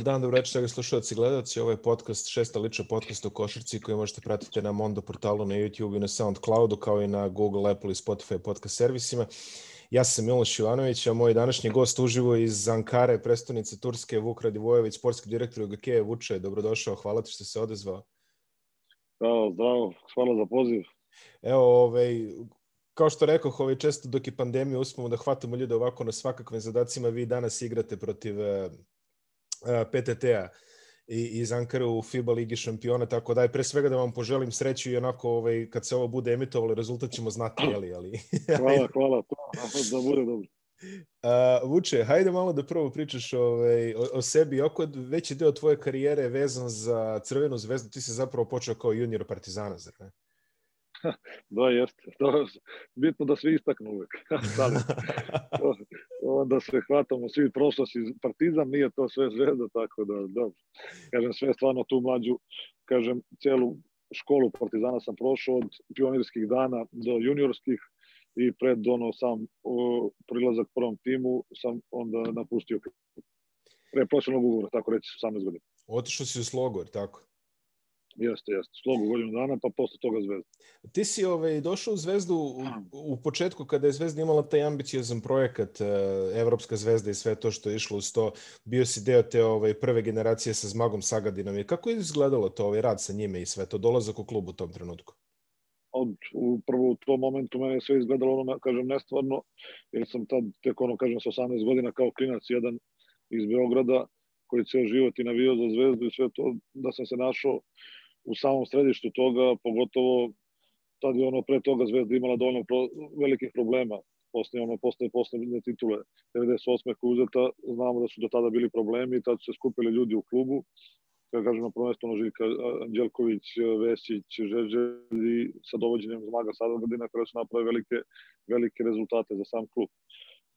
Dobar dan, dobro večer, slušalci i gledalci. Ovo je podcast, šesta lična podcast o košarci koji možete pratiti na Mondo portalu, na YouTube i na Soundcloudu, kao i na Google, Apple i Spotify podcast servisima. Ja sam Miloš Ivanović, a moj današnji gost uživo iz Ankare, prestonice Turske, Vuk Radivojević, sportski direktor UGK. Vuče, dobrodošao, hvala ti što se odezvao. Zdravo, zdravo, hvala za poziv. Evo, ovaj, kao što rekao, ovaj, često dok je pandemija uspemo da hvatamo ljude ovako na svakakvim zadacima, vi danas igrate protiv uh, PTT-a i iz Ankara u FIBA Ligi šampiona, tako da je pre svega da vam poželim sreću i onako ovaj, kad se ovo bude emitovalo, rezultat ćemo znati, jeli, ali... hvala, hvala, da bude dobro. Uh, Vuče, hajde malo da prvo pričaš ovaj, o, o sebi. Oko veći deo tvoje karijere je vezan za Crvenu zvezdu. Ti si zapravo počeo kao junior Partizana, zar ne? da, jeste. To, bitno da svi istaknu uvek. Onda se hvatamo svi prošlosti partizan, nije to sve zvezda, tako da, dobro. Kažem, sve stvarno tu mlađu, kažem, celu školu partizana sam prošao od pionirskih dana do juniorskih i pred ono sam o, prilazak prvom timu sam onda napustio pre profesionalnog ugovora, tako reći, 18 godina. Otišao si u Slogor, tako? Jeste, jeste. Slogu godinu dana, pa posle toga Zvezda. Ti si ovaj, došao u Zvezdu u, u početku kada je Zvezda imala taj ambiciozan projekat, e, Evropska zvezda i sve to što je išlo uz to. Bio si deo te ovaj, prve generacije sa Zmagom Sagadinom. I kako je izgledalo to, ovaj rad sa njime i sve to, dolazak u klub u tom trenutku? Od, upravo u tom momentu mene sve izgledalo, ono, kažem, nestvarno, jer sam tad, tek ono, kažem, sa 18 godina kao klinac jedan iz Beograda, koji ceo život i navio za zvezdu i sve to, da sam se našao u samom središtu toga, pogotovo tad je ono pre toga Zvezda imala dovoljno pro, velikih problema posle ono posle poslednje titule 98. koja uzeta, znamo da su do tada bili problemi i tad su se skupili ljudi u klubu kada kažem na prvo mesto ono Živka Anđelković, Vesić, Žeželj sa dovođenjem Zmaga Sadogradina kada su napravili velike, velike rezultate za sam klub.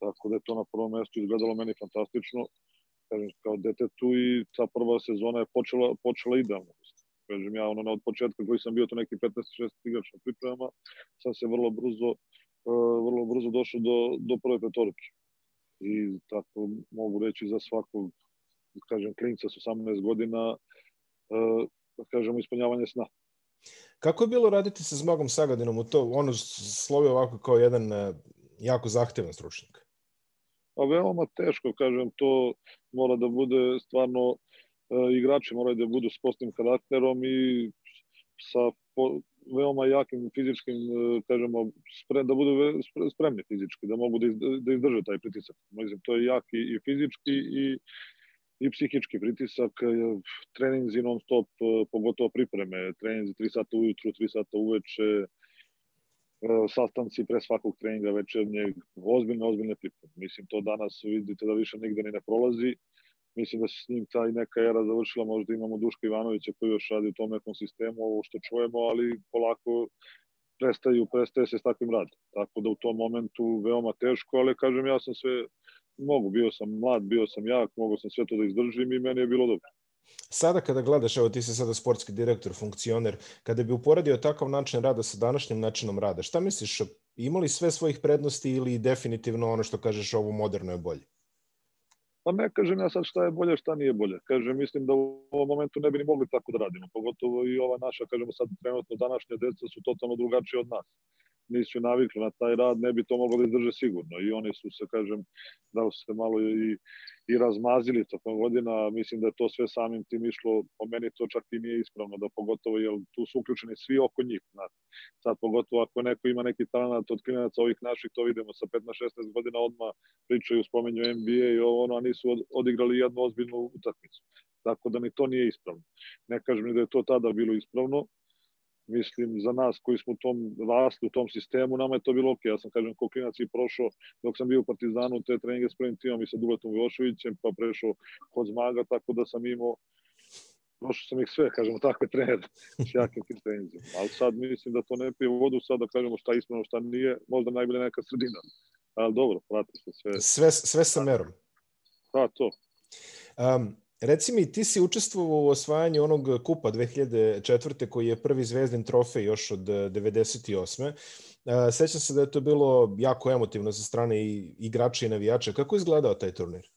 Tako da je to na prvom mestu izgledalo meni fantastično kažem, kao detetu i ta prva sezona je počela, počela idealno kažem ja, ono, od početka koji sam bio to neki 15-16 igrač na pripremama, sam se vrlo brzo, uh, vrlo brzo došao do, do prve petorke. I tako mogu reći za svakog, kažem, klinca sa 18 godina, uh, da kažemo, ispunjavanje sna. Kako je bilo raditi sa Zmagom Sagadinom u to? Ono slovi ovako kao jedan uh, jako zahtevan stručnjak. A veoma teško, kažem, to mora da bude stvarno E, igrači moraju da budu s postim karakterom i sa po, veoma jakim fizičkim, e, kažemo, sprem, da budu spremni fizički, da mogu da, da izdrže taj pritisak. Mislim, to je jak i, i fizički i, i psihički pritisak, e, treninzi non stop, pogotovo pripreme, treninzi 3 sata ujutru, 3 sata uveče, sastanci pre svakog treninga večernjeg, ozbiljne, ozbiljne pripreme. Mislim, to danas vidite da više nigde ni ne prolazi mislim da se s njim taj neka era završila, možda imamo Duška Ivanovića koji još radi u tom nekom sistemu, ovo što čujemo, ali polako prestaju, prestaje se s takvim radom. Tako da u tom momentu veoma teško, ali kažem ja sam sve mogu, bio sam mlad, bio sam jak, mogu sam sve to da izdržim i meni je bilo dobro. Sada kada gledaš, evo ti si sada sportski direktor, funkcioner, kada bi uporedio takav način rada sa današnjim načinom rada, šta misliš, imali sve svojih prednosti ili definitivno ono što kažeš ovo moderno je bolje? Pa ne kažem ja sad šta je bolje, šta nije bolje. Kažem, mislim da u ovom momentu ne bi ni mogli tako da radimo. Pogotovo i ova naša, kažemo sad trenutno današnja deca su totalno drugačije od nas nisu navikli na taj rad, ne bi to moglo da izdrže sigurno. I oni su se, kažem, da su se malo i, i razmazili tokom godina. Mislim da je to sve samim tim išlo, po meni to čak i nije ispravno, da pogotovo, jer tu su uključeni svi oko njih. Znate. Sad pogotovo ako neko ima neki talent od klinaca ovih naših, to vidimo sa 15-16 godina odmah pričaju, spomenju NBA i ovo, ono, a nisu odigrali jednu ozbiljnu utakmicu. Tako da ni to nije ispravno. Ne kažem ni da je to tada bilo ispravno, mislim, za nas koji smo u tom rasli, u tom sistemu, nama je to bilo ok. Ja sam, kažem, kao klinac i prošao, dok sam bio u Partizanu, te treninge s prvim timom i sa Duletom Viloševićem, pa prešao kod Zmaga, tako da sam imao prošao sam ih sve, kažemo, takve trenere s jakim tim trenizima. Ali sad mislim da to ne pije vodu, sad da kažemo šta je ispravno, šta nije, možda najbolje neka sredina. Ali dobro, prati se sve. Sve, sve sa merom. Pa, to. Um, Reci mi, ti si učestvovao u osvajanju onog kupa 2004. koji je prvi zvezdin trofej još od 98. E, sećam se da je to bilo jako emotivno sa strane i igrača i navijača. Kako je izgledao taj turnir?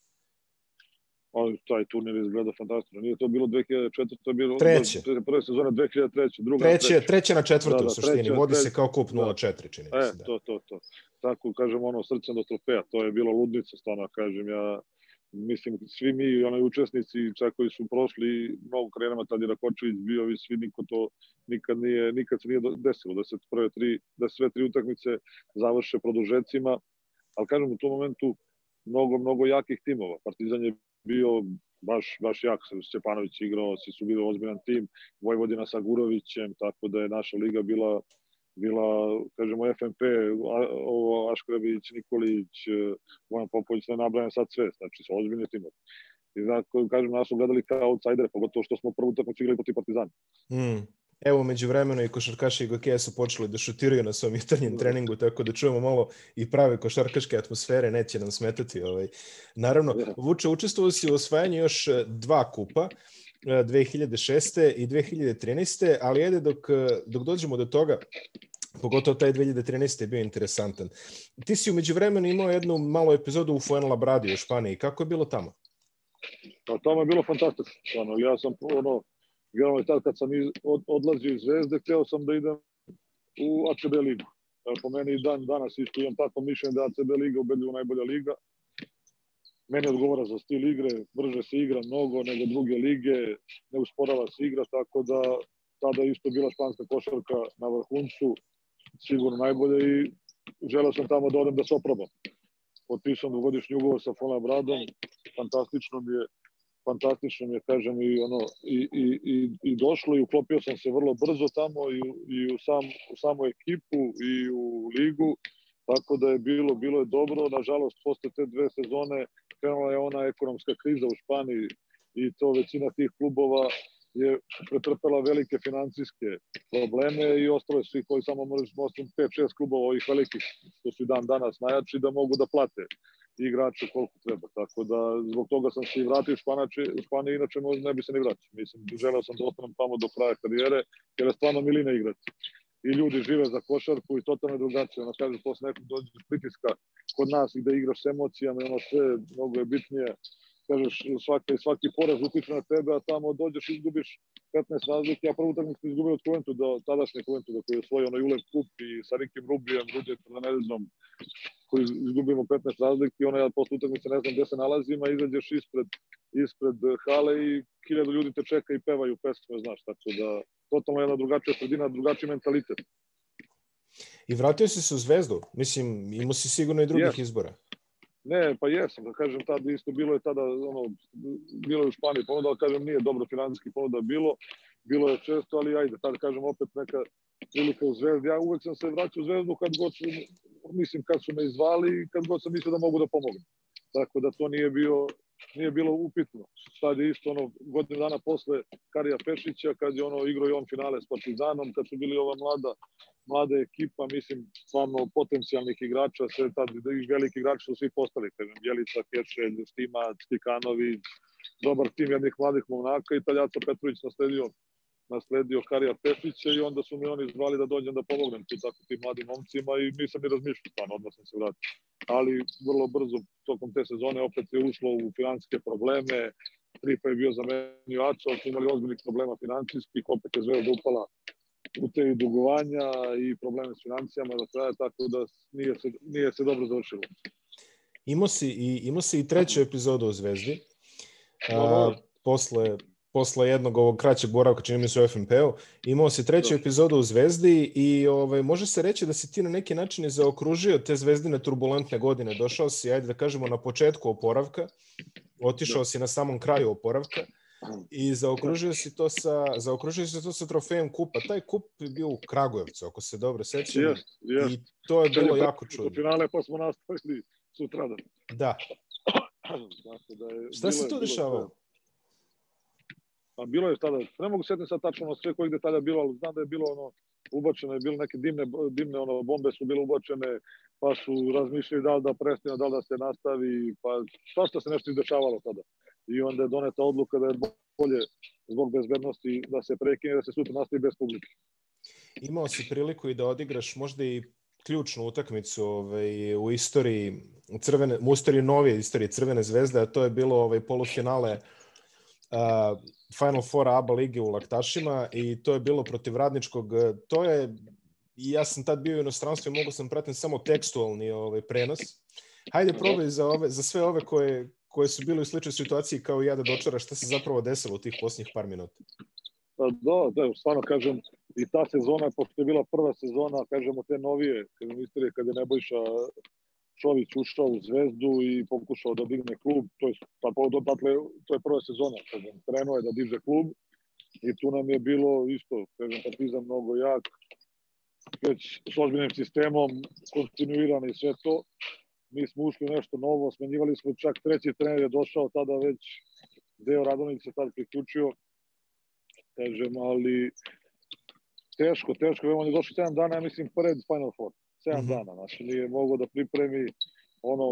ali taj turnir izgleda fantastično. Nije to bilo 2004, to je bilo treće. prve sezone 2003, druga treće, treće, treće na četvrtu da, da, u suštini, treće, vodi treće, se kao kup 0-4, da. čini e, se. Da. to, to, to. Tako, kažem, ono, srcem do trofeja, to je bilo ludnica, stvarno, kažem, ja mislim, svi mi, onaj učesnici, čak koji su prošli mnogo krenama, tad je Rakočević bio i svi niko to nikad nije, nikad se nije desilo, da se prve tri, da sve tri utakmice završe produžecima, ali kažem, u tom momentu mnogo, mnogo jakih timova. Partizan je bio baš, baš jak, Stepanović igrao, svi su bili ozbiljan tim, Vojvodina sa Gurovićem, tako da je naša liga bila bila, kažemo, FNP, ovo Aškrebić, Nikolić, Vojan Popović, ne nabrajam sad sve, znači su ozbiljni timovi. I znači, kažem, nas su gledali kao outsidere, pogotovo što smo prvu utakmicu igrali protiv Partizana. Mm. Evo, među vremenu i košarkaši i gokeja su počeli da šutiraju na svom jutarnjem da. treningu, tako da čujemo malo i prave košarkaške atmosfere, neće nam smetati. Ovaj. Naravno, da. Vuče, učestvovao si u osvajanju još e, dva kupa, 2006. E, i 2013. Ali ajde, dok, dok dođemo do toga, pogotovo taj 2013. je bio interesantan. Ti si umeđu vremenu imao jednu malu epizodu u Fuenlabradi u Španiji. Kako je bilo tamo? Pa tamo je bilo fantastično. Ja sam ono, generalno tad kad sam iz, od, odlazio iz Zvezde, hteo sam da idem u ACB ligu. Po meni dan danas isto imam tako mišljenje da ACB liga ubedljivo najbolja liga. Meni odgovara za stil igre, brže se igra mnogo nego druge lige, ne usporava se igra, tako da tada isto bila španska košarka na vrhuncu, sigurno najbolje i želeo sam tamo da odem da se oprobam. Potpisam dvogodišnji ugovor sa Fona Bradom, fantastično mi je fantastično mi je, kažem, i, ono, i, i, i, i došlo i uklopio sam se vrlo brzo tamo i, i u, sam, u samu ekipu i u ligu, tako da je bilo, bilo je dobro. Nažalost, posle te dve sezone krenula je ona ekonomska kriza u Španiji i to većina tih klubova je pretrpela velike financijske probleme i ostalo svi koji samo možeš osim 5-6 klubova ovih velikih, što su dan danas najjači, da mogu da plate igrače koliko treba. Tako da zbog toga sam se i vratio u Španači, u Španiji, inače možda ne bi se ni vraćao. Mislim, želeo sam da ostanem tamo do kraja karijere, jer je stvarno milina igrati. I ljudi žive za košarku i totalno drugačije. Ono kaže, posle nekog dođe pritiska kod nas gde igraš s emocijama i ono sve mnogo je bitnije. Kažeš svaki, svaki poraz utiče na tebe, a tamo dođeš i izgubiš 15 razlike, a prvu utakmicu izgubio od Kuventu, do, tadašnje Kuventu, da koji je osvojio onaj Ulev kup i sa Rikim Rubijem, Ruđe Fernandezom, koji izgubimo 15 razlike. I ona posle utakmice ne znam gde se nalazim, a izađeš ispred, ispred hale i hiljadu ljudi te čeka i pevaju pesme, znaš, tako da totalno jedna drugačija sredina, drugačiji mentalitet. I vratio si se u Zvezdu, mislim, imao si sigurno i drugih yes. izbora. Ne, pa jesam, da kažem, tada isto bilo je tada, ono, bilo je u Španiji ponuda, ali kažem, nije dobro financijski ponuda bilo, bilo je često, ali ajde, tada kažem, opet neka prilika u Zvezdi. Ja uvek sam se vraćao u Zvezdu kad god su, mislim, kad su me izvali i kad god sam mislio da mogu da pomognem. Tako da to nije bio, nije bilo upitno. Sad je isto ono, godinu dana posle Karija Pešića, kad je ono igrao i on finale s Partizanom, kad su bili ova mlada, mlada ekipa, mislim, stvarno potencijalnih igrača, sve tad veliki igrači su svi postali, kažem, Jelica, Kešelj, Stimac, Stikanović, dobar tim jednih mladih momnaka i Taljaca Petrović nasledio nasledio Karija Pešića i onda su mi oni zvali da dođem da pomognem tu tako tim mladim momcima i nisam ni razmišljao stvarno, odmah sam se vratio. Ali vrlo brzo tokom te sezone opet je ušlo u financijske probleme, Tripa je bio zamenio Aco, su imali ozbiljnih problema financijskih, opet je Zvezda upala u te dugovanja i probleme s financijama da traje, tako da nije se, nije se dobro završilo. Imao si, i, imao si i treću epizodu u Zvezdi. A, posle posle jednog ovog kraćeg boravka, čini mi se u FNP-u, imao si treću da. epizodu u Zvezdi i ovaj, može se reći da si ti na neki način zaokružio te zvezdine turbulentne godine. Došao si, ajde da kažemo, na početku oporavka, otišao da. si na samom kraju oporavka i zaokružio si to sa, zaokružio si to sa trofejem kupa. Taj kup je bio u Kragujevcu, ako se dobro sećam. Yes, yes. I to je bilo jako čudno. finale pa smo nastavili sutradan. Da. da je, Šta se tu dešavalo? Pa bilo je tada, ne mogu setiti sad tačno sve kojih detalja bilo, ali znam da je bilo ono, ubačeno je bilo neke dimne, dimne ono, bombe su bile ubačene, pa su razmišljali da li da prestane, da li da se nastavi, pa svašta se nešto izdešavalo tada. I onda je doneta odluka da je bolje zbog bezbednosti da se prekine, da se sutra nastavi bez publike. Imao si priliku i da odigraš možda i ključnu utakmicu ovaj, u istoriji crvene, u istoriji novije istorije Crvene zvezde, a to je bilo ovaj, polufinale uh, Final Four ABA lige u Laktašima i to je bilo protiv Radničkog. To je, ja sam tad bio u inostranstvu i mogu sam pratiti samo tekstualni ovaj, prenos. Hajde probaj za, ove, za sve ove koje, koje su bile u sličnoj situaciji kao i ja da dočara šta se zapravo desilo u tih posljednjih par minuta. Pa da, da, stvarno kažem, i ta sezona, pošto je bila prva sezona, kažemo te novije, kažem istorije, kada je Nebojša Čović ušao u Zvezdu i pokušao da digne klub, to je, pa, dakle, to je prva sezona, kažem, krenuo je da diže klub i tu nam je bilo isto, kažem, Partizan mnogo jak, već s ozbiljnim sistemom, kontinuirano i sve to. Mi smo ušli nešto novo, smenjivali smo čak treći trener je došao tada već deo Radonić se tad priključio, kažem, ali teško, teško, on je došao 7 dana, ja mislim, pred Final Four. 7 mm -hmm. dana, znači nije mogao da pripremi ono,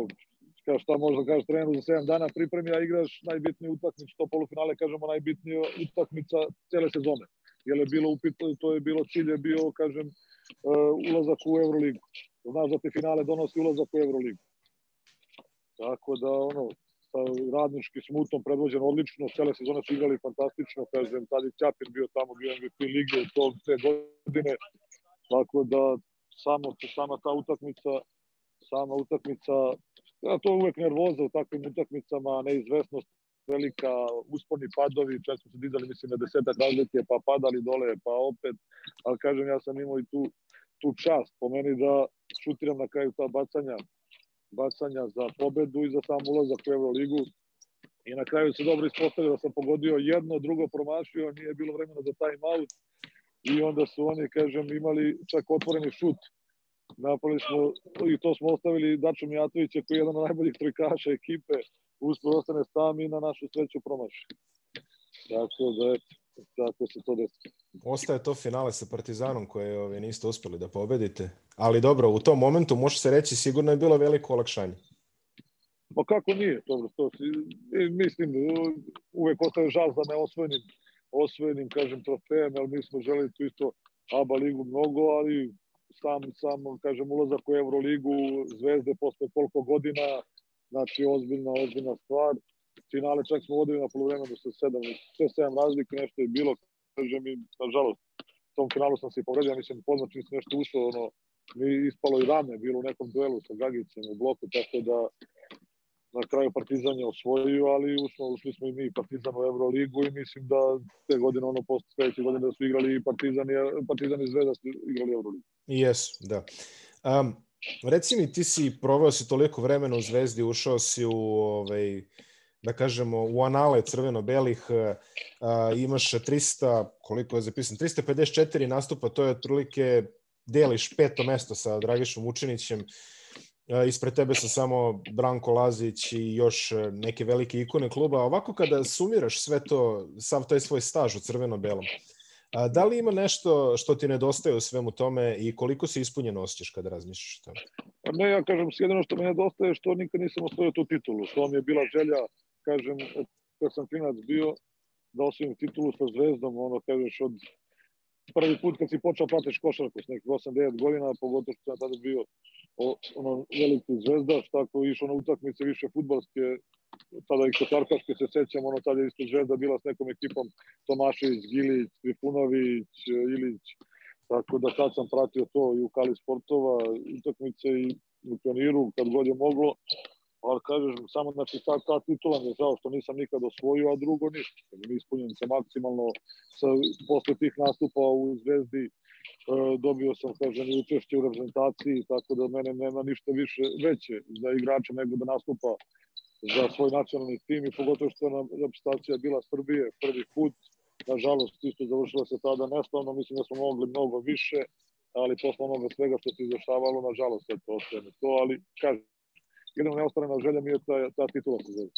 kao šta može da kaže trener za 7 dana pripremi, a igraš najbitniju utakmicu, to polufinale, kažemo, najbitniju utakmica cele sezone. Jer je bilo upito, to je bilo cilj, je bio, kažem, uh, ulazak u Euroligu. Znaš da te finale donosi ulazak u Euroligu. Tako da, ono, sa radnički smutom predvođen odlično, cele sezone su igrali fantastično, kažem, tad je Ćapin bio tamo, bio MVP lige u tom te godine, tako da samo, sama ta utakmica, sama utakmica, ja, to uvek nervoza u takvim utakmicama, neizvesnost velika, usponi padovi, čak smo se dizali, mislim, na desetak razlike, pa padali dole, pa opet, ali kažem, ja sam imao i tu, tu čast po meni da šutiram na kraju ta bacanja, bacanja za pobedu i za sam ulazak u Euroligu. I na kraju se dobro ispostavio da sam pogodio jedno, drugo promašio, nije bilo vremena za time out i onda su oni, kažem, imali čak otvoreni šut. Napali smo, i to smo ostavili Dačo Mijatovića koji je jedan od najboljih trojkaša ekipe, uspio da ostane sam i na našu sreću promaši. Tako da, tako se to desi. Ostaje to finale sa Partizanom koje ove, niste uspeli da pobedite. Ali dobro, u tom momentu može se reći sigurno je bilo veliko olakšanje. Pa kako nije? Dobro, to si, mislim, uvek ostaje žal za neosvojenim osvojenim, kažem, trofejem, ali mi smo želi tu isto ABA ligu mnogo, ali sam, sam kažem, ulazak u Euroligu, Zvezde posle koliko godina, znači ozbiljna, ozbiljna stvar. Finale čak smo vodili na polovremenu sa 7, sve 7 razlike, nešto je bilo, kažem, i nažalost, u tom finalu sam se i povredio, mislim, podnoćni se nešto ušlo, ono, mi ispalo i rame, bilo u nekom duelu sa Gagicem u bloku, tako da na kraju Partizan je osvojio, ali ušli, ušli smo i mi Partizan u Euroligu i mislim da te godine, ono posle sledeće godine da su igrali Partizan i, Partizan i Zvezda su igrali Euroligu. Jesu, da. Um, reci mi, ti si proveo si toliko vremena u Zvezdi, ušao si u ovaj, da kažemo, u anale crveno-belih, uh, imaš 300, koliko je zapisan, 354 nastupa, to je otprilike deliš peto mesto sa Dragišom Učinićem. Ispred tebe su samo Branko Lazić i još e, neke velike ikone kluba. Ovako kada sumiraš sve to, sav taj svoj staž u crveno-belom, da li ima nešto što ti nedostaje u svemu tome i koliko se ispunjeno osjećaš kada razmišljaš o tome? Pa ne, ja kažem, jedino što mi nedostaje što nikad nisam osvojio tu titulu. To mi je bila želja, kažem, kad sam klinac bio, da osvojim titulu sa zvezdom, ono, kažeš, od prvi put kad si počeo pratiš košarku s nekih 8-9 godina, pogotovo što sam tada bio o, ono, veliki zvezda, tako išao na utakmice više futbalske, tada i košarkaške se sećam, ono tada je isto zvezda bila s nekom ekipom Tomašević, Gilić, Trifunović, Ilić, tako da tad sam pratio to i u Kali sportova, utakmice i u pioniru kad god je moglo, ali kažem, samo znači ta, ta titula mi je žao što nisam nikad osvojio, a drugo ništa. Ispunjen sam maksimalno sa, posle tih nastupa u Zvezdi, E, dobio sam, kažem, učešće u reprezentaciji, tako da mene nema ništa više veće za igrača nego da nastupa za svoj nacionalni tim i pogotovo što je nam reprezentacija bila Srbije prvi put. Nažalost, isto završila se tada neslavno, mislim da smo mogli mnogo više, ali posle onoga svega što se izvještavalo, nažalost, eto, ostaje to, ali kažem, jedino neostarena želja mi je ta, ta titula se zove.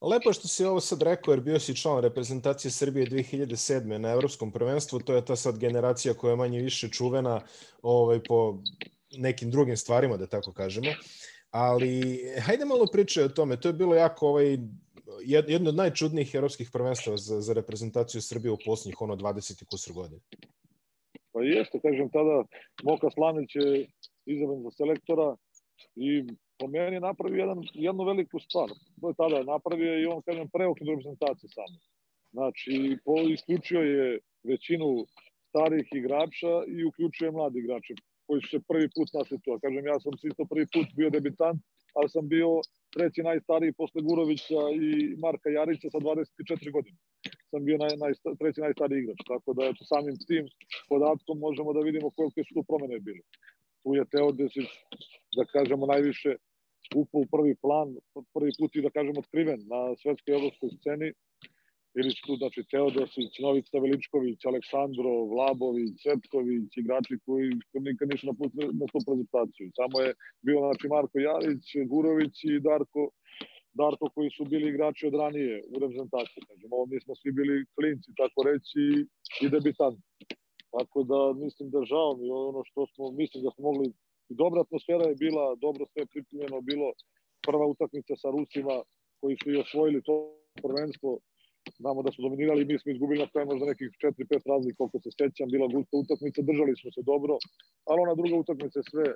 Lepo što si ovo sad rekao, jer bio si član reprezentacije Srbije 2007. na Evropskom prvenstvu, to je ta sad generacija koja je manje više čuvena ovaj, po nekim drugim stvarima, da tako kažemo. Ali, hajde malo priče o tome, to je bilo jako ovaj, jedno od najčudnijih evropskih prvenstava za, za reprezentaciju Srbije u posljednjih ono 20 i kusur godina. Pa jeste, kažem, tada Moka Slanić je izabran za selektora i po meni napravio jedan, jednu veliku stvar. To je tada napravio i on, kažem, preokret reprezentacije samo. Znači, po, isključio je većinu starih igrača i uključuje mladi igrače koji su se prvi put to. Kažem, ja sam isto prvi put bio debitant, ali sam bio treći najstariji posle Gurovića i Marka Jarića sa 24 godine. Sam bio naj, naj, treći najstariji igrač, tako da eto, samim tim podatkom možemo da vidimo koliko su tu promene bili. Tu je Teodesić, da kažemo, najviše upao u prvi plan, prvi put i da kažemo otkriven na svetskoj evropskoj sceni, Bili su tu, znači, Teodosić, Novica Veličković, Aleksandro, Vlabović, Cvetković, igrači koji, koji nikad nisu napustili na tu prezentaciju. Samo je bio, znači, Marko Jarić, Gurović i Darko, Darko koji su bili igrači od ranije u reprezentaciji. Znači, ovo mi smo svi bili klinci, tako reći, i debitanti. Tako da mislim da žao mi ono što smo, mislim da smo mogli, dobra atmosfera je bila, dobro sve pripremljeno bilo, prva utakmica sa Rusima koji su i osvojili to prvenstvo, znamo da su dominirali, mi smo izgubili na kraju možda nekih 4-5 razlika, koliko se sećam, bila gusta utakmica, držali smo se dobro, ali ona druga utakmica sve,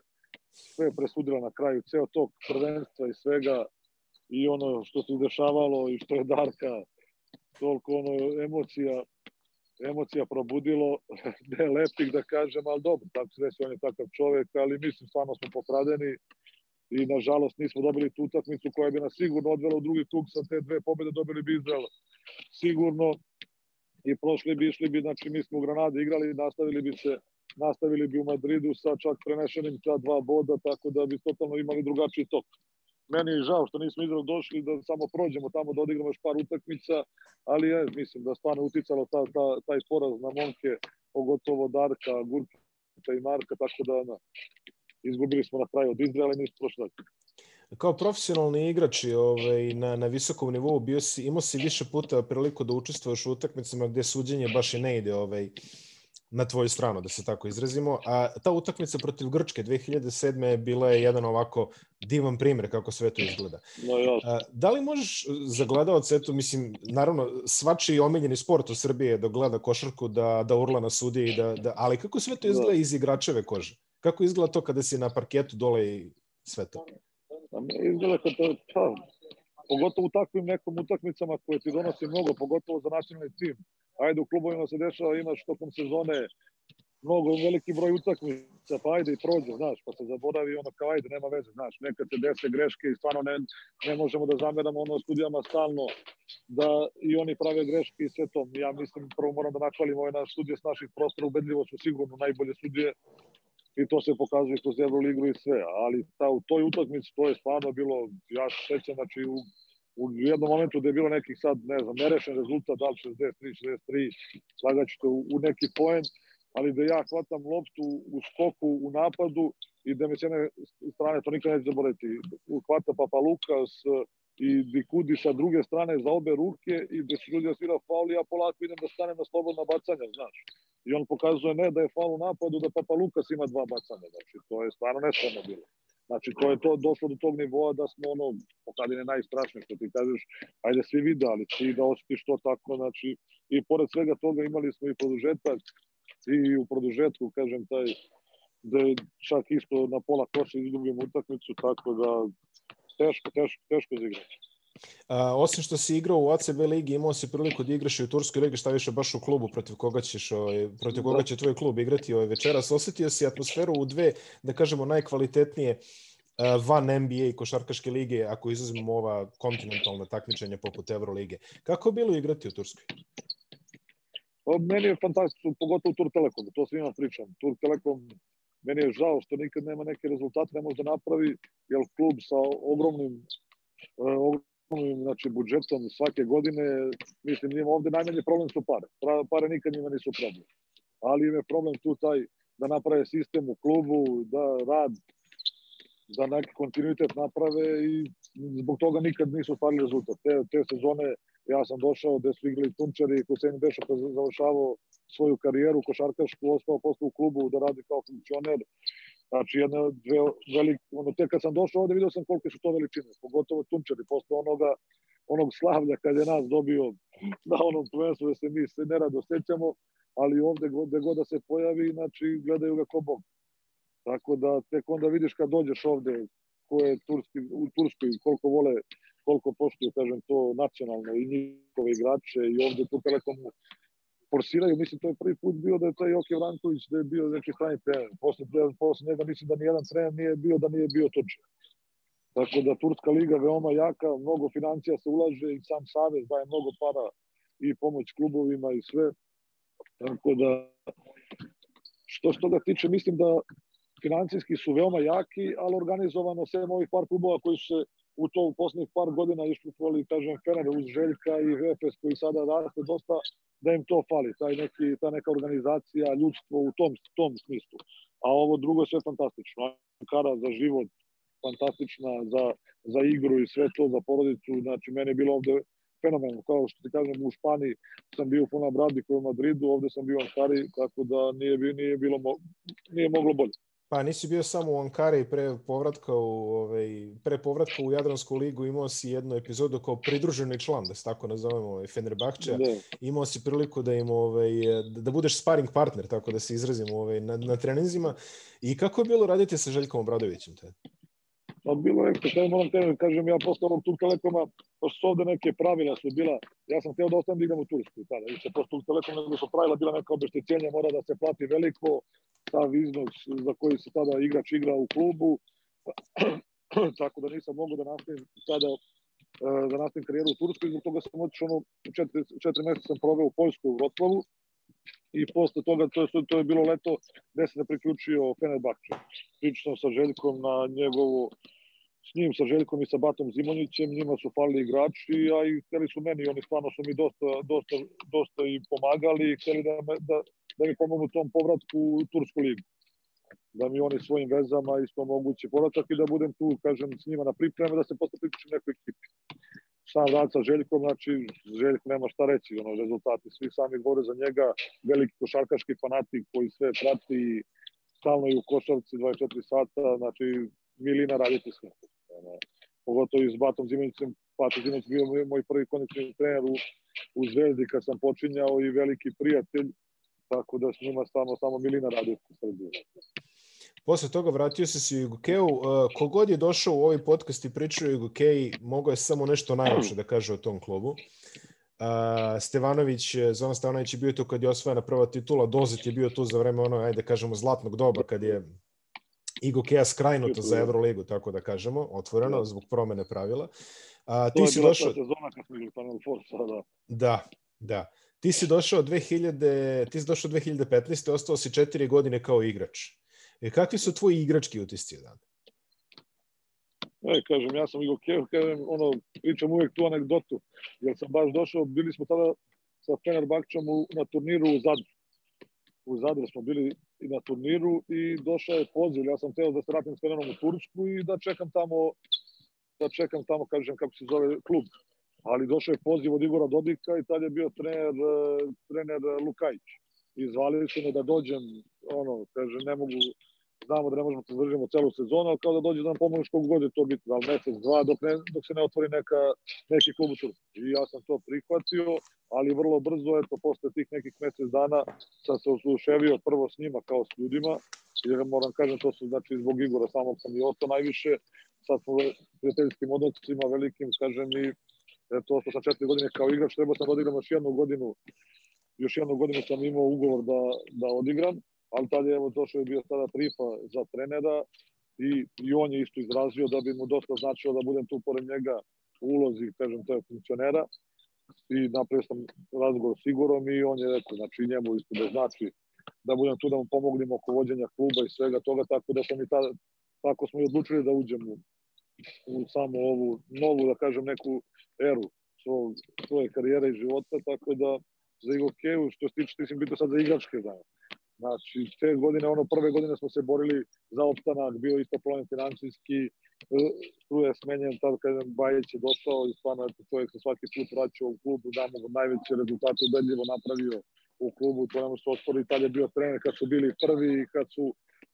sve presudila na kraju, ceo tok prvenstva i svega i ono što se dešavalo i što je Darka toliko ono emocija emocija probudilo, ne lepih da kažem, ali dobro, tako se desi, on je takav čovek, ali mislim, stvarno smo pokradeni i nažalost nismo dobili tu utakmicu koja bi nas sigurno odvela u drugi krug sa te dve pobede dobili bi Izrael sigurno i prošli bi išli bi, znači mi smo u Granadi igrali, nastavili bi se nastavili bi u Madridu sa čak prenešenim ta dva boda, tako da bi totalno imali drugačiji tok. Meni je žao što nismo Izrael došli da samo prođemo tamo, da odigramo još par utakmica, ali je, mislim da stvarno uticalo ta, ta, taj poraz na momke, pogotovo Darka, Gurkića i Marka, tako da na, izgubili smo na kraju od Izraela i nismo prošli kao profesionalni igrač ovaj, na, na visokom nivou bio si, imao si više puta priliku da učestvuješ u utakmicama gde suđenje baš i ne ide ovaj, na tvoju stranu, da se tako izrazimo. A ta utakmica protiv Grčke 2007. bila je jedan ovako divan primer kako sve to izgleda. No, ja. Da li možeš za gledalce, eto, mislim, naravno, svačiji omiljeni sport u Srbiji je da gleda košarku, da, da urla na sudije, i da, da, ali kako sve to izgleda iz igračeve kože? Kako izgleda to kada si na parketu dole i sve to? A me izgleda kao to, pa, pogotovo u takvim nekom utakmicama koje ti donosi mnogo, pogotovo za nacionalni tim. Ajde, u klubovima se dešava, imaš tokom sezone mnogo, veliki broj utakmica, pa ajde i prođe, znaš, pa se zaboravi ono kao ajde, nema veze, znaš, nekad se dese greške i stvarno ne, ne možemo da zameramo ono studijama stalno da i oni prave greške i sve to. Ja mislim, prvo moram da nakvalim ove naš studije s naših prostora, ubedljivo su sigurno najbolje studije i to se pokazuje kroz Euroligu i sve, ali ta, u toj utakmici to je stvarno bilo, ja se sećam, znači u, u jednom momentu da je bilo nekih sad, ne znam, nerešen rezultat, da li 63, 63, slagaćete u, u neki poen, ali da ja hvatam loptu u skoku, u napadu i da me s jedne strane, to nikad neće zaboraviti, hvata Papa Lukas i Dikudi sa druge strane za obe ruke i da se ljudi svira faul i ja polako idem da stanem na slobodna bacanja, znaš i on pokazuje ne da je fal u napadu, da Papa Lukas ima dva bacanja. Znači, to je stvarno nespravno bilo. Znači, to je to došlo do tog nivoa da smo ono, pokadine najstrašnije, što ti kažeš, ajde svi vide, ali ti da osjetiš to tako, znači, i pored svega toga imali smo i produžetak, i u produžetku, kažem, taj, da je čak isto na pola koša izgubim utakmicu, tako da teško, teško, teško za igrati. A, osim što si igrao u ACB ligi, imao si priliku da igraš i u Turskoj ligi, šta više baš u klubu protiv koga ćeš, ovaj, protiv koga da. će tvoj klub igrati ovaj večeras. Osetio si atmosferu u dve, da kažemo, najkvalitetnije van NBA i košarkaške lige, ako izuzmemo ova kontinentalna takmičenja poput Evrolige. Kako je bilo igrati u Turskoj? O, meni je fantastično, pogotovo Tur Telekom, to svima pričam. Tur Telekom, meni je žao što nikad nema neke rezultate, ne može da napravi, jer klub sa ogromnim, znači, budžetom svake godine, mislim, njima ovde najmanje problem su pare. Pare nikad njima nisu problem. Ali im je problem tu taj da naprave sistem u klubu, da rad, da neki kontinuitet naprave i zbog toga nikad nisu stvarili rezultat. Te, te sezone ja sam došao gde su igrali Tunčari, Kusenin Beša završavao svoju karijeru košarkašku, ostao posle u klubu da radi kao funkcioner Znači, jedna, dve, velik, ono, te kad sam došao ovde, vidio sam koliko su to veličine, pogotovo Tunčari, posle onoga, onog slavlja kad je nas dobio na onom prvenstvu da se mi se nerado sećamo, ali ovde gde god da se pojavi, znači, gledaju ga ko Bog. Tako da tek onda vidiš kad dođeš ovde ko je turski, u Turskoj, koliko vole, koliko poštuju, kažem, to nacionalno i njihove igrače i ovde tu Telekomu forsiraju, mislim, to je prvi put bio da je taj Joke Vranković da je bio neki strani trener. Posle, posle njega mislim da nijedan trener nije bio da nije bio Turčin. Tako da Turska liga veoma jaka, mnogo financija se ulaže i sam Savez daje mnogo para i pomoć klubovima i sve. Tako da, što se toga tiče, mislim da financijski su veoma jaki, ali organizovano sve ovih par klubova koji su se u to u poslednjih par godina išli, kažem, Fener uz Željka i Vepes koji sada raste dosta, da im to fali, taj neki, ta neka organizacija, ljudstvo u tom, tom smislu. A ovo drugo sve fantastično. Kara za život, fantastična, za, za igru i sve to, za porodicu. Znači, meni je bilo ovde fenomenalno. Kao što ti kažem, u Španiji sam bio u Bradi koji u Madridu, ovde sam bio u Ankari, tako da nije, nije, bilo, nije moglo bolje. Pa nisi bio samo u Ankari pre povratka u, ovaj, pre povratka u Jadransku ligu imao si jednu epizodu kao pridruženi član, da se tako nazovemo, ovaj, Fenerbahča. Da. Imao si priliku da im ovaj, da budeš sparring partner, tako da se izrazimo ovaj, na, na treninzima. I kako je bilo raditi sa Željkom Obradovićem te? Pa bilo je, kada moram te kažem, ja posle ovog Turk Telekoma, pošto su ovde neke pravila su bila, ja sam hteo da ostanem da idem u Tursku tada, više posle Turk Telekoma nego su pravila bila neka obeštećenja, mora da se plati veliko, stav iznos za koji se tada igrač igra u klubu, tako da nisam mogao da nastavim tada e, da nastavim karijeru u Turskoj, zbog toga sam otišao ono, četiri, četiri meseca sam proveo u Poljskoj u Vroclavu i posle toga, to je, to je bilo leto, gde se priključio Fenerbahče. Pričao sa Željkom na njegovu s njim, sa Željkom i sa Batom Zimonjićem, njima su falili igrači, a i hteli su meni, oni stvarno su mi dosta, dosta, dosta i pomagali i hteli da, me, da, da mi pomognu tom povratku u Tursku ligu. Da mi oni svojim vezama isto moguće povratak i da budem tu, kažem, s njima na pripreme, da se posle priključim nekoj ekipi. Sam rad sa Željkom, znači Željko nema šta reći, ono, rezultati, svi sami govore za njega, veliki košarkaški fanatik koji sve prati, stalno i u košarci 24 sata, znači milina raditi sve. Ono, pogotovo i s Batom Zimonicem, Bato Zimonic bio moj, prvi kondicioni trener u, u Zvezdi kad sam počinjao i veliki prijatelj, tako da s njima samo, samo milina radi u Srbiji. Posle toga vratio se si u Igokeu. Uh, kogod je došao u ovaj podcast i pričao o Igokeji, mogao je samo nešto najlepše da kaže o tom klubu. Uh, Stevanović, Zoran Stevanović je bio tu kad je osvojena prva titula, Dozet je bio tu za vreme ono, ajde da kažemo, zlatnog doba, kad je Igokeja skrajnuto za Euroligu, tako da kažemo, otvoreno, da. zbog promene pravila. A, ti si došao... sezona kad smo igrali Final Four sada. Da, da. Ti si došao 2000, ti si došao 2015. ostao si četiri godine kao igrač. E, kakvi su tvoji igrački utisci dan? E, kažem, ja sam Igokeja, kažem, ono, pričam uvek tu anegdotu, jer sam baš došao, bili smo tada sa Fenerbahčom na turniru u Zadru. U Zadru smo bili na turniru i došao je poziv. Ja sam teo da se vratim s Fenerom u Tursku i da čekam tamo, da čekam tamo, kažem, kako se zove klub. Ali došao je poziv od Igora Dodika i tad je bio trener, trener Lukajić. I zvali su me da dođem, ono, kaže, ne mogu, znamo da ne možemo da zadržimo celu sezonu, ali kao da dođe da nam pomožeš kog god je to biti, da li mesec, dva, dok, ne, dok se ne otvori neka, neki klub u Tursku. I ja sam to prihvatio, ali vrlo brzo, eto, posle tih nekih mesec dana sam se osluševio prvo s njima kao s ljudima, jer moram kažem, to su, znači, zbog Igora samog sam i ostao najviše, sad smo prijateljskim odnosima velikim, kažem, i eto, ostao sam četiri godine kao igrač, trebao sam da odigram još jednu godinu, još jednu godinu sam imao ugovor da, da odigram, ali tad je došao je bio tada Trifa za trenera i, i on je isto izrazio da bi mu dosta značilo da budem tu pored njega u ulozi, kažem, to je funkcionera i napravio sam razgovor s Igorom i on je rekao, znači njemu isto da znači da budem tu da mu pomognem oko vođenja kluba i svega toga, tako da sam i tada, tako smo i odlučili da uđemo u, u samo ovu novu, da kažem, neku eru svoj, svoje karijere i života, tako da za Igor Kevu, što se tiče, ti si bitno sad za igračke dane. Znači, te godine, ono, prve godine smo se borili za opstanak, bio isto problem financijski, tu je smenjen, tad kažem, Bajić je došao i stvarno je čovjek se svaki put vraćao u klubu, da mu najveće rezultate ubedljivo napravio u klubu, to nemo se ospori, tad je bio trener kad su bili prvi i kad su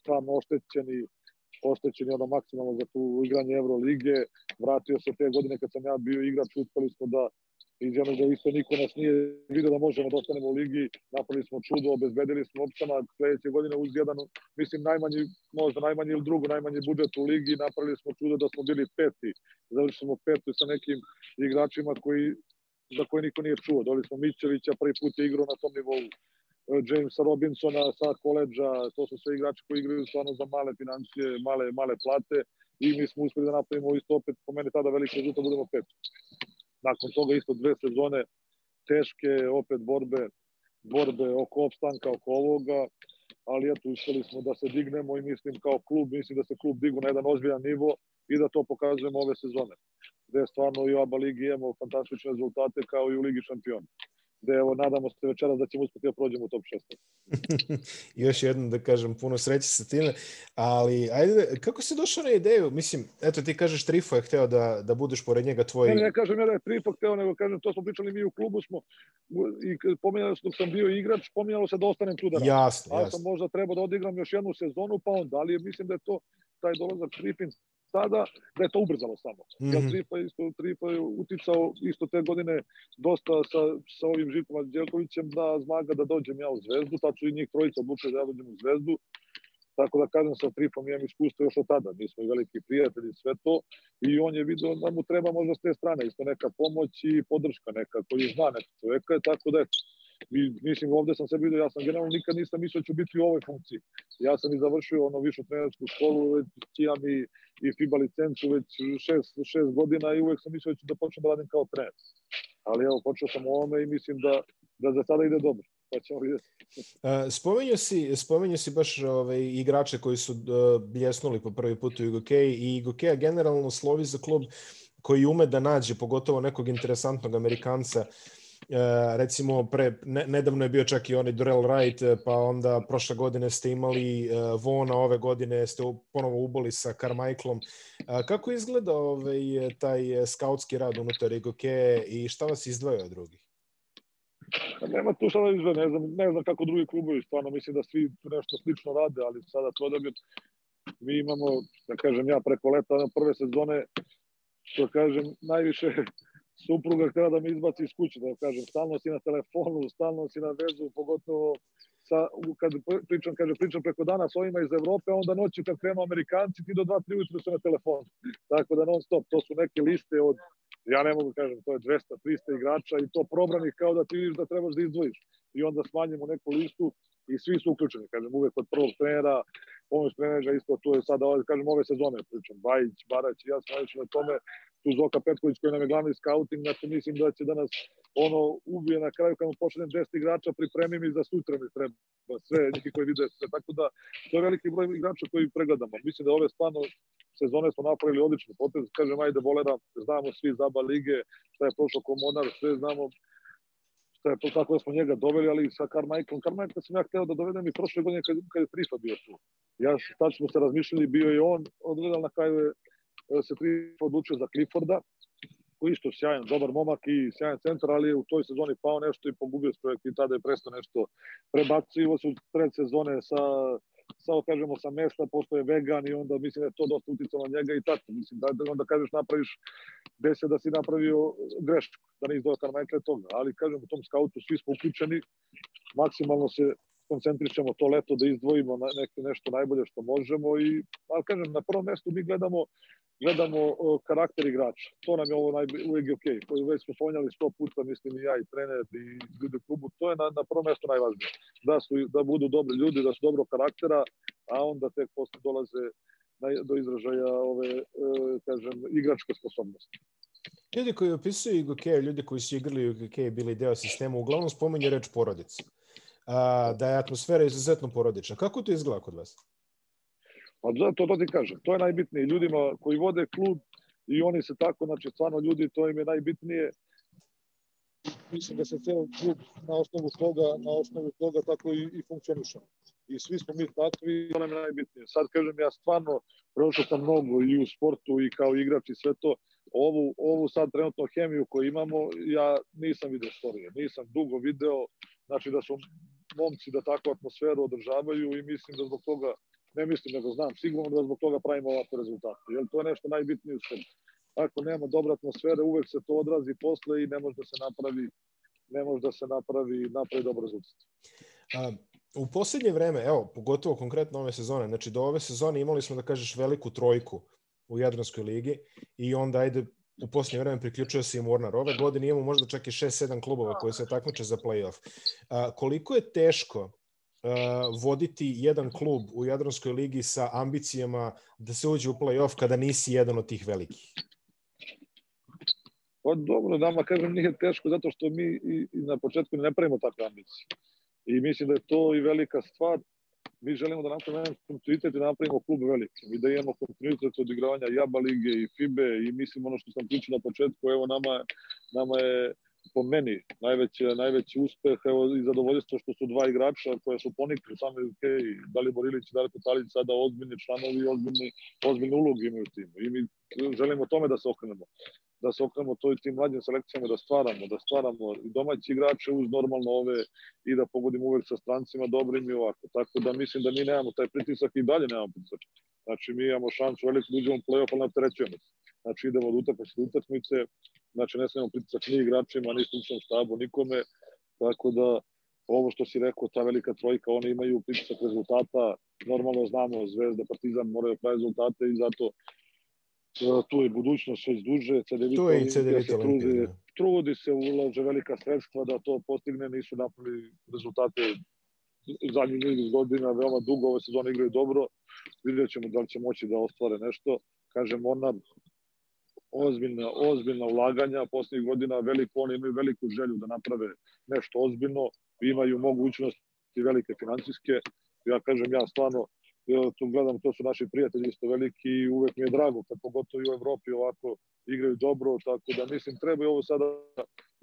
stvarno oštećeni, oštećeni ono maksimalno za tu igranje Evrolige, vratio se te godine kad sam ja bio igrač, uspeli smo da Izjavno da isto niko nas nije vidio da možemo da ostanemo u ligi, napravili smo čudo, obezbedili smo opstanak sledeće godine uz jedan, mislim najmanji, možda najmanji ili drugo, najmanji budžet u ligi, napravili smo čudo da smo bili peti, završili smo peti sa nekim igračima koji za koje niko nije čuo. Doli smo Mićevića, prvi put je igrao na tom nivou. Jamesa Robinsona sa koleđa, to su sve igrači koji igraju stvarno za male financije, male, male plate i mi smo uspeli da napravimo isto opet, po mene tada veliki rezultat, budemo pet. Nakon toga isto dve sezone teške, opet borbe, borbe oko opstanka, oko ovoga, ali eto, uspeli smo da se dignemo i mislim kao klub, mislim da se klub digu na jedan ozbiljan nivo i da to pokazujemo ove sezone. Gde stvarno i u ABA ligi imamo fantastične rezultate kao i u Ligi šampiona gde evo nadamo se večeras da ćemo uspeti da prođemo u top 16. Još jednom da kažem puno sreće sa time, ali ajde, kako si došao na ideju? Mislim, eto ti kažeš Trifo je hteo da, da budeš pored njega tvoj... Ne, ne kažem ja da je Trifo hteo, nego kažem, to smo pričali mi u klubu smo i pominjali smo dok sam bio igrač, pominjalo se da ostanem tu da radim. Jasno, jasno. sam možda trebao da odigram još jednu sezonu, pa onda, ali mislim da je to taj dolazak Trifin sada, da je to ubrzalo samo. Mm -hmm. Jer. Tripa, isto, Tripa je uticao isto te godine dosta sa, sa ovim Žikom Đelkovićem da zmaga da dođem ja u Zvezdu, tačno i njih trojica odlučuje da ja dođem u Zvezdu. Tako da kažem sa Tripom imam iskustvo još od tada, mi smo i veliki prijatelji sve to i on je vidio da mu treba možda s te strane isto neka pomoć i podrška neka koji zna neka čoveka, tako da je mislim, ovde sam se vidio, ja sam generalno nikad nisam mislio da ću biti u ovoj funkciji. Ja sam i završio ono višu trenersku školu, već imam i, i FIBA licencu već šest, šest godina i uvek sam mislio da ću da počnem da radim kao trener. Ali evo, počeo sam u ovome i mislim da, da za sada ide dobro. Pa ćemo vidjeti. spomenju si, spomenju si baš ovaj, igrače koji su uh, bljesnuli po prvi put u Igokej i Igokeja generalno slovi za klub koji ume da nađe pogotovo nekog interesantnog Amerikanca E, recimo pre, ne, nedavno je bio čak i onaj Durrell Wright, e, pa onda prošle godine ste imali e, Vona, ove godine ste ponovo uboli sa Carmichaelom. E, kako izgleda ovaj, taj skautski rad unutar Igoke i šta vas izdvaja od drugih? Pa nema tu šta da izgleda, ne znam, ne znam kako drugi klubovi, stvarno mislim da svi nešto slično rade, ali sada to da bi mi imamo, da kažem ja, preko leta prve sezone, što kažem, najviše supruga htela da me izbaci iz kuće, da kažem, stalno si na telefonu, stalno si na vezu, pogotovo sa, kad pričam, kaže, pričam preko dana s ovima iz Evrope, onda noću kad krenu Amerikanci, ti do 2-3 ujutru su na telefonu. Tako da non stop, to su neke liste od, ja ne mogu kažem, to je 200-300 igrača i to probranih kao da ti vidiš da trebaš da izdvojiš. I onda smanjimo neku listu i svi su uključeni, kažem, uvek od prvog trenera, pomoć trenera, isto tu je sada, kažem, ove sezone pričam, Bajić, Barać, ja sam najviše na tome, tu Zoka Petković koji nam je glavni scouting, znači mislim da će da nas ono ubije na kraju kad mu pošaljem 10 igrača, pripremim i za sutra mi treba. Sve, neki koji vide sve, tako da to je veliki broj igrača koji pregledamo. Mislim da ove stvarno sezone smo napravili odlični potez, kažem ajde volera, znamo svi zaba lige, šta je prošlo komonar, sve znamo šta je to tako da smo njega doveli, ali sa Carmichaelom, Carmichael sam ja hteo da dovedem i prošle godine kad, kad je Trifa bio tu. Ja, tad smo se razmišljali, bio je on, odgledal na kraju je se Triff odlučio za Clifforda, koji isto sjajan, dobar momak i sjajan centar, ali je u toj sezoni pao nešto i pogubio se čovjek i tada je prestao nešto. Prebacivo se u pred sezone sa sa, kažemo, sa mesta, postoje vegan i onda mislim da je to dosta uticalo na njega i tako. Mislim da, da onda kažeš napraviš dese da si napravio grešku, da ne izdao Carmichael toga. Ali kažem, u tom skautu svi smo uključeni, maksimalno se koncentrišemo to leto da izdvojimo na neke, nešto najbolje što možemo i, ali kažem, na prvom mestu mi gledamo gledamo karakter igrača. To nam je ovo najbolje, uvijek je. Okay. Već smo spominjali sto puta, mislim i ja i trener i ljudi u klubu. To je na, na prvom mestu najvažnije. Da, su, da budu dobri ljudi, da su dobro karaktera, a onda tek posle dolaze na, do izražaja ove, e, kažem, igračke sposobnosti. Ljudi koji opisuju Igokeja, ljudi koji su igrali u bili deo sistema, uglavnom spominje reč porodica a, da je atmosfera izuzetno porodična. Kako to izgleda kod vas? Pa zato to ti kažem, to je najbitnije. Ljudima koji vode klub i oni se tako, znači stvarno ljudi, to im je najbitnije. Mislim da se ceo klub na osnovu toga, na osnovu toga tako i, i funkcioniša. I svi smo mi takvi, to nam je najbitnije. Sad kažem, ja stvarno prošao sam mnogo i u sportu i kao igrač i sve to. Ovu, ovu sad trenutno hemiju koju imamo, ja nisam video storije, nisam dugo video, znači da su momci da takvu atmosferu održavaju i mislim da zbog toga, ne mislim nego znam, sigurno da zbog toga pravimo ovakve rezultate. Jer to je nešto najbitnije u sebi. ako nema dobra atmosfera, uvek se to odrazi posle i ne može da se napravi ne može da se napravi, napravi dobar rezultat. A, u poslednje vreme, evo, pogotovo konkretno ove sezone, znači do ove sezone imali smo, da kažeš, veliku trojku u Jadranskoj ligi i onda ajde u posljednje vreme priključio se i Mornar. Ove godine imamo možda čak i 6-7 klubova koji se takmiče za play-off. A, koliko je teško a, voditi jedan klub u Jadranskoj ligi sa ambicijama da se uđe u play-off kada nisi jedan od tih velikih? Pa dobro, nama kažem nije teško zato što mi i, i na početku ne pravimo takve ambicije. I mislim da je to i velika stvar. Mi želimo da napravimo kontinuitet i da napravimo klub veliki. I da imamo kontinuitet odigravanja Jaba lige i FIBE i mislim ono što sam pričao na početku, evo nama, nama je po meni najveći, najveći uspeh evo, i zadovoljstvo što su dva igrača koje su ponikli sami UK, Dalibor Ilić i Darko Talić sada ozbiljni članovi i ozbiljni, ozbiljni ulog imaju u timu. I mi želimo tome da se okrenemo da se okrenemo toj tim mlađim selekcijama, da stvaramo, da stvaramo i domaći igrače uz normalno ove i da pogodimo uvek sa strancima dobrim i ovako. Tako da mislim da mi nemamo taj pritisak i dalje nemamo pritisak. Znači mi imamo šansu veliko da uđemo u play-off, ali napterećujemo se. Znači idemo od utakmice do utakmice, znači ne smemo pritisak ni igračima, ni stručnom štabu, nikome. Tako da ovo što si rekao, ta velika trojka, oni imaju pritisak rezultata, normalno znamo, Zvezda, Partizan moraju pravi rezultate i zato tu je budućnost već duže. CDV tu je i CDV se trudi, da. trudi se, ulaže velika sredstva da to postigne, nisu napravili rezultate zadnjih niz godina, veoma dugo ove sezone igraju dobro, vidjet ćemo da li će moći da ostvare nešto. Kažem, ona ozbiljna, ozbiljna ulaganja poslednjih godina, veliko, oni imaju veliku želju da naprave nešto ozbiljno, imaju mogućnosti velike financijske. Ja kažem, ja stvarno ja tu gledam, to su naši prijatelji isto veliki i uvek mi je drago, kad pogotovo i u Evropi ovako igraju dobro, tako da mislim treba i ovo sada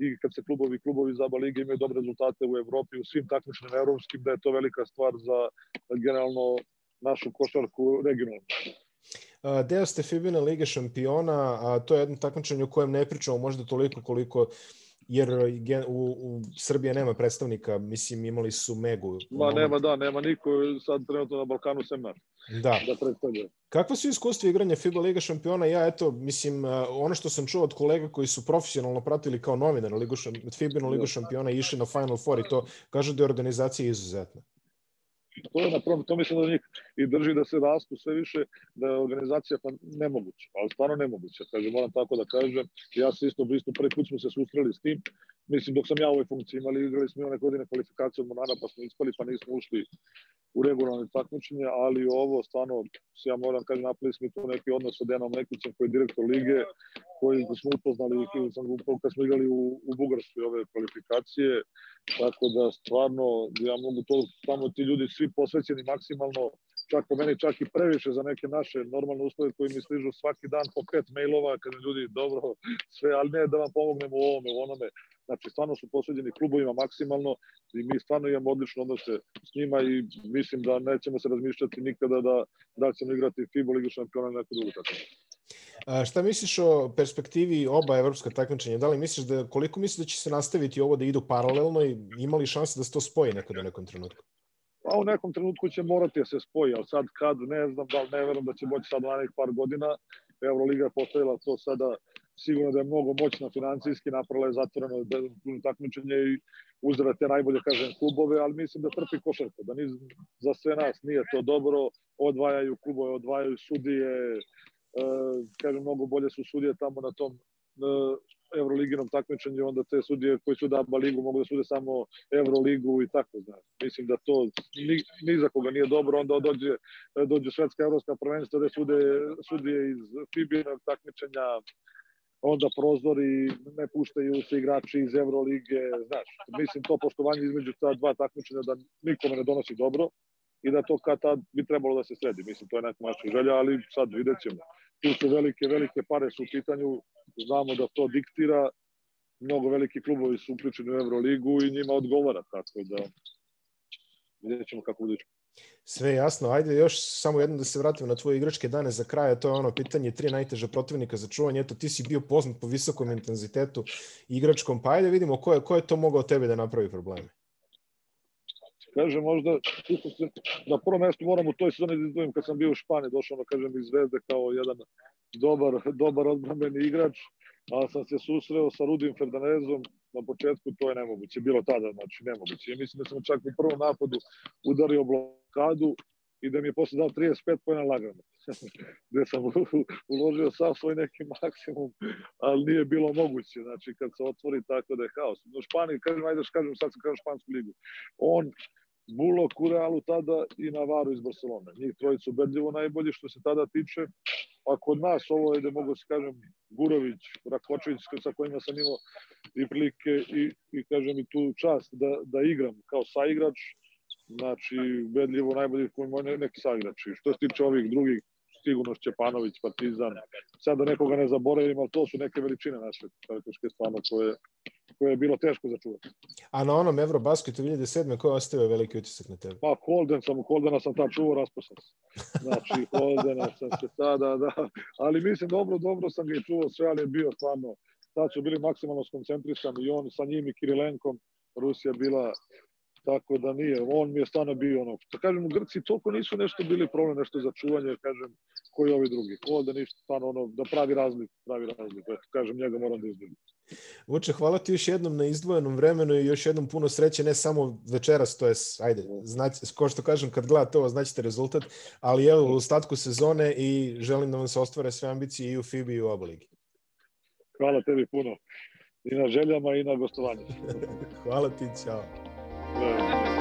i kad se klubovi klubovi za lige imaju dobre rezultate u Evropi, u svim takmičnim evropskim, da je to velika stvar za generalno našu košarku regionalnu. Deo ste Fibina Lige šampiona, a to je jedno takmičenje u kojem ne pričamo možda toliko koliko jer u, u Srbije nema predstavnika, mislim imali su Megu. Ma nema, da, nema niko sad trenutno na Balkanu sem. Da. da predstavlja. Kakva su iskustva igranja FIBA Liga šampiona? Ja, eto, mislim, ono što sam čuo od kolega koji su profesionalno pratili kao novinar Ligu, FIBA Ligu šampiona i išli na Final Four i to kažu da je organizacija izuzetna to je na prvom, to mislim da njih i drži da se rastu sve više, da je organizacija pa nemoguća, ali stvarno nemoguća, kaže, moram tako da kažem, ja se isto blisto, prvi put smo se susreli s tim, mislim, dok sam ja u ovoj funkciji imali, igrali smo one godine kvalifikacije od Monara, pa smo ispali, pa nismo ušli u regularne takmičenje, ali ovo stvarno, ja moram kažem, napravili smo tu neki odnos sa Denom Nekićem, koji je direktor lige, koji smo upoznali kad smo igrali u, u Bugarskoj ove kvalifikacije, tako da stvarno, ja mogu to, tamo ti ljudi svi posvećeni maksimalno, čak po meni čak i previše za neke naše normalne uslove koji mi stižu svaki dan po pet mailova, kada ljudi dobro, sve, ali ne da vam pomognemo u ovome, u onome. Znači, stvarno su posveđeni klubovima maksimalno i mi stvarno imamo odlično odnose s njima i mislim da nećemo se razmišljati nikada da, da ćemo igrati FIBA Ligu šampiona na neku drugu tako. A šta misliš o perspektivi oba evropska takmičenja? Da li misliš da, koliko misliš da će se nastaviti ovo da idu paralelno i imali šanse da se to spoji nekada u nekom trenutku? Pa u nekom trenutku će morati da se spoji, ali sad kad, ne znam da li ne verujem da će moći sad narednih par godina. Euroliga je postavila to sada sigurno da je mnogo moćna financijski, napravila je zatvoreno takmičenje i uzela te najbolje, kažem, klubove, ali mislim da trpi košarka, da ni za sve nas nije to dobro, odvajaju klubove, odvajaju sudije, e, kažem, mnogo bolje su sudije tamo na tom e, Euroliginom takmičenju, onda te sudije koji su daba ligu mogu da sude samo Euroligu i tako, znaš. Mislim da to ni, ni za koga nije dobro, onda dođe, dođe švedska evropska prvenstva da sude sudije iz FIBA takmičenja, onda prozori, ne puštaju se igrači iz Evrolige, znaš, mislim to poštovanje između ta dva takmičenja da nikome ne donosi dobro i da to kad tad bi trebalo da se sredi, mislim to je neka naša želja, ali sad vidjet ćemo. Tu su velike, velike pare su u pitanju, znamo da to diktira, mnogo veliki klubovi su uključeni u Euroligu i njima odgovara, tako da vidjet ćemo kako buduće. Sve jasno. Ajde još samo jedno da se vratim na tvoje igračke dane za kraj, to je ono pitanje tri najteža protivnika za čuvanje. Eto, ti si bio poznat po visokom intenzitetu igračkom, pa ajde vidimo ko je, ko je to mogao tebe da napravi probleme. Kaže, možda, na prvo mesto moram u toj sezoni da izdvojim kad sam bio u Španiji, došao, da kažem, iz Zvezde kao jedan dobar, dobar odbrambeni igrač, ali sam se susreo sa Rudim Fernandezom na početku, to je nemoguće, bilo tada, znači nemoguće. Ja mislim da sam čak u prvom napadu udario blokadu i da mi je posle dao 35 pojena lagano. gde sam uložio sav svoj neki maksimum, ali nije bilo moguće. Znači, kad se otvori tako da je haos. No, Španiji, kažem, ajde da kažem, sad sam kažem Špansku ligu. On, Bulo, Kurealu tada i Navaru iz Barcelona. Njih trojicu ubedljivo najbolji što se tada tiče. A kod nas ovo je da mogu da se kažem Gurović, Rakočević sa kojima sam imao i prilike i, i kažem i tu čast da, da igram kao saigrač znači ubedljivo najbolji koji može neki saigrači. Što se tiče ovih drugih, sigurno Šćepanović, Partizan, sad da nekoga ne zaboravim, ali to su neke veličine naše karakterske stvarno koje, koje je bilo teško začuvati. A na onom Eurobasketu 2007. ko je ostavio veliki utisak na tebe? Pa Holden sam, Holdena sam tad čuvao, rasposao Znači, Holdena sam se tada, da, ali mislim dobro, dobro sam ga i čuvao sve, ali je bio stvarno, tad su bili maksimalno skoncentrisani i on sa njim i Kirilenkom, Rusija bila Tako da nije, on mi je stvarno bio ono, da kažem, u Grci toliko nisu nešto bili problem, nešto za čuvanje, kažem, koji ovi drugi. Ovde ništa, stvarno ono, da pravi razlik, pravi razlik, eto, kažem, njega moram da izgledam. Vuče, hvala ti još jednom na izdvojenom vremenu i još jednom puno sreće, ne samo večeras, to je, ajde, znać, ko što kažem, kad gledate ovo, znaćete rezultat, ali evo, u ostatku sezone i želim da vam se ostvare sve ambicije i u FIBI i u oba ligi. Hvala tebi puno. I na željama i na gostovanju. hvala ti, čao. 嗯。